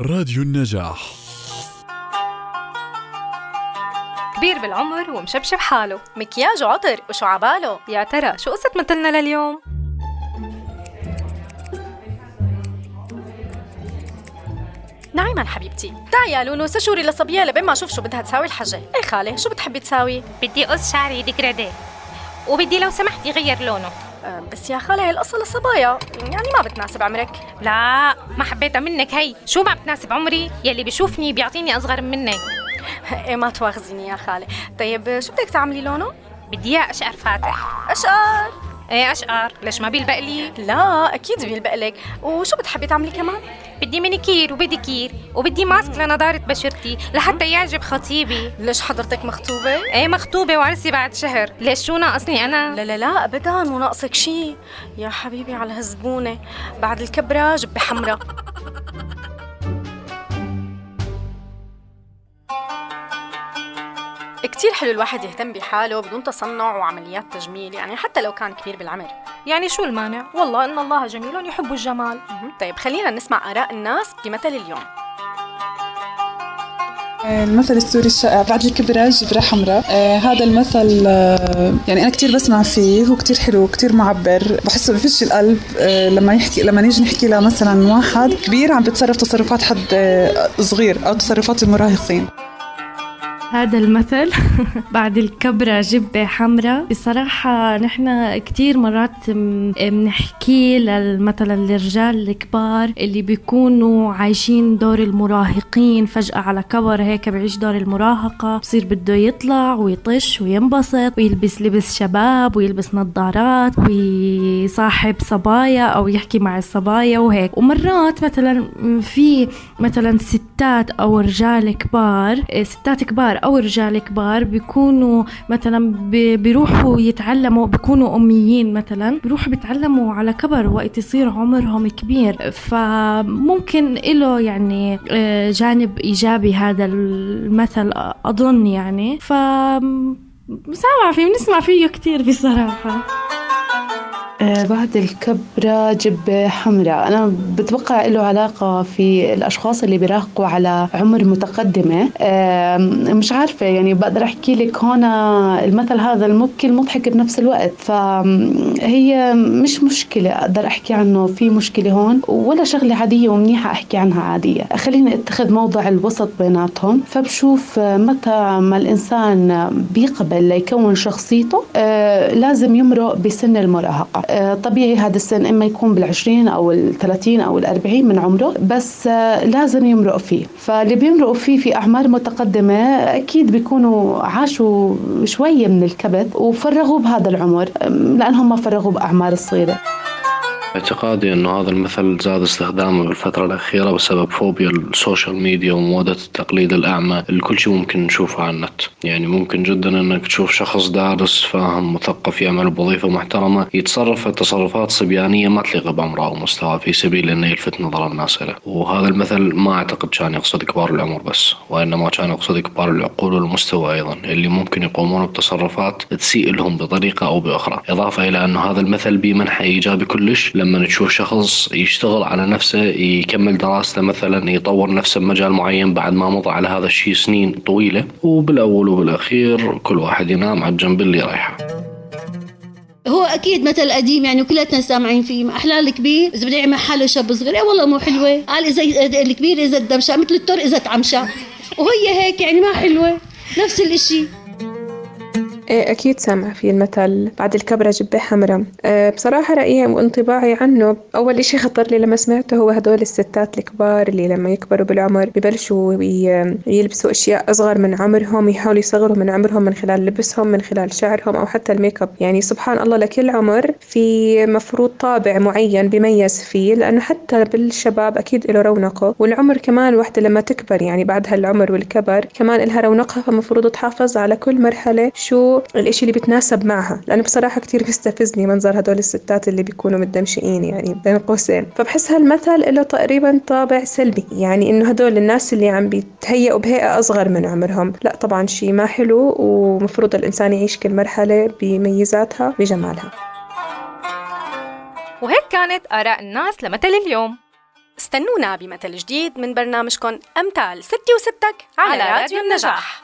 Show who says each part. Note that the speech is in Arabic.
Speaker 1: راديو النجاح.
Speaker 2: كبير بالعمر ومشبشب حاله.
Speaker 3: مكياج عطر وشو عباله.
Speaker 2: يا ترى شو قصة مثلنا لليوم؟
Speaker 3: نعيما حبيبتي. تعي يا لولو سشوري لصبية لبين ما أشوف شو بدها تساوي الحجة. إيه خالة شو بتحبي تساوي؟
Speaker 4: بدي قص شعري ديكرادي. وبدي لو سمحت يغير لونه.
Speaker 3: بس يا خالة هي القصة للصبايا يعني ما بتناسب عمرك.
Speaker 4: لا ما حبيتها منك هي. شو ما بتناسب عمري يلي بيشوفني بيعطيني أصغر مني
Speaker 3: إيه ما تواخذيني يا خالة طيب شو بدك تعملي لونه؟
Speaker 4: بدي إياه أشقر فاتح.
Speaker 3: أشقر.
Speaker 4: إيه أشقر. ليش ما بيلبق لي؟
Speaker 3: لا أكيد بيلبق لك. وشو بتحبي تعملي كمان؟
Speaker 4: بدي مانيكير وبديكير وبدي ماسك لنضارة بشرتي لحتى يعجب خطيبي.
Speaker 3: ليش حضرتك مخطوبة؟
Speaker 4: إيه مخطوبة وعرسي بعد شهر. ليش شو ناقصني أنا؟
Speaker 3: لا لا لا ابدا مو ناقصك شي. يا حبيبي على هالزبونة بعد الكبرة جبة حمرا كتير حلو الواحد يهتم بحاله بدون تصنع وعمليات تجميل يعني حتى لو كان كبير بالعمر.
Speaker 2: يعني شو المانع؟ والله إن الله جميل يحب الجمال.
Speaker 3: طيب خلينا نسمع آراء الناس بمثل اليوم.
Speaker 5: المثل السوري الشائع بعد الكبرى جبرة حمراء آه هذا المثل آه يعني أنا كتير بسمع فيه هو كتير حلو كتير معبر. بحسه بفش القلب آه لما يحكي لما نيجي نحكي لمثلا واحد كبير عم بتصرف تصرفات حد آه صغير أو تصرفات المراهقين.
Speaker 6: هذا المثل بعد الكبرة جبة حمراء. بصراحة نحن كتير مرات بنحكي مثلا الرجال الكبار اللي بيكونوا عايشين دور المراهقين. فجأة على كبر هيك بيعيش دور المراهقة. بصير بده يطلع ويطش وينبسط ويلبس لبس شباب ويلبس نظارات ويصاحب صبايا أو يحكي مع الصبايا وهيك. ومرات مثلا في مثلا ستات أو رجال كبار ستات كبار أو رجال كبار بيكونوا مثلا بيروحوا يتعلموا بيكونوا أميين مثلا بيروحوا بيتعلموا على كبر وقت يصير عمرهم كبير. فممكن له يعني آه، جانب إيجابي هذا المثل أظن يعني. ف سامع فيه بنسمع فيه كتير
Speaker 7: بصراحة. بعد الكبرة جبة حمراء. أنا بتوقع له علاقة في الأشخاص اللي بيراهقوا على عمر متقدمة. مش عارفة يعني بقدر أحكي لك هون المثل هذا المبكي المضحك بنفس الوقت. فهي مش مشكلة أقدر أحكي عنه في مشكلة هون ولا شغلة عادية ومنيحة أحكي عنها عادية. خليني أتخذ موضع الوسط بيناتهم. فبشوف متى ما الإنسان بيقبل ليكون شخصيته آه، لازم يمرق بسن المراهقة. آه، طبيعي هذا السن إما يكون بالعشرين أو الثلاثين أو الأربعين من عمره بس آه، لازم يمرق فيه. فاللي بيمرقوا فيه في أعمار متقدمة أكيد بيكونوا عاشوا شوية من الكبت وفرغوا بهذا العمر لأنهم ما فرغوا بأعمار الصغيرة.
Speaker 8: اعتقادي إنه هذا المثل زاد استخدامه بالفترة الأخيرة بسبب فوبيا ال social media وموضة التقليد الأعمى لكل شيء ممكن نشوفه على النت. يعني ممكن جدا إنك تشوف شخص دارس فاهم مثقف يعمل بوظيفة محترمة يتصرف تصرفات صبيانية ما تليق بعمره ومستواه في سبيل إنه يلفت نظر الناس له وهذا المثل ما أعتقد كان يقصد كبار العمر بس وإنما كان يقصد كبار العقول والمستوى أيضا اللي ممكن يقومون بتصرفات تسيء لهم بطريقة أو بأخرى. إضافة إلى انه هذا المثل بمنحى إيجابي كلش لما تشوف شخص يشتغل على نفسه يكمل دراسته مثلا يطور نفسه بمجال معين بعد ما مضى على هذا الشيء سنين طويلة. وبالأول وبالأخير كل واحد ينام على الجنب اللي رايحه.
Speaker 9: هو أكيد مثل قديم يعني كلنا سامعين فيه أحلى الكبير. إذا بده يعمل حاله شاب صغير اي والله مو حلوة. قال إذا الكبير إذا الدمشة مثل التور إذا تعمشى وهي هيك يعني ما حلوة. نفس الإشي.
Speaker 10: إيه أكيد سامع في المثل بعد الكبرة جبة حمراء. أه بصراحة رأيي وانطباعي عنه أول إشي خطر لي لما سمعته هو هدول الستات الكبار اللي لما يكبروا بالعمر ببلشوا يلبسوا أشياء أصغر من عمرهم يحاولوا يصغروا من عمرهم من خلال لبسهم من خلال شعرهم أو حتى ال make up يعني سبحان الله لكل عمر في مفروض طابع معين بيميز فيه لأنه حتى بالشباب أكيد له رونقه. والعمر كمان وحدة لما تكبر يعني بعد هالعمر والكبر كمان إلها رونقها فمفروض تحافظ على كل مرحلة شو الإشي اللي بتناسب معها لأنه بصراحة كتير بيستفزني منظر هدول الستات اللي بيكونوا متدمشقين يعني بين قوسين. فبحس هالمثل له تقريبا طابع سلبي يعني إنه هدول الناس اللي عم بيتهيئوا بهيئة أصغر من عمرهم. لا طبعا شيء ما حلو ومفروض الإنسان يعيش كل مرحلة بميزاتها بجمالها.
Speaker 2: وهيك كانت آراء الناس لمثل اليوم.
Speaker 3: استنونا بمثل جديد من برنامجكم أمثال ستي وستك على راديو النجاح.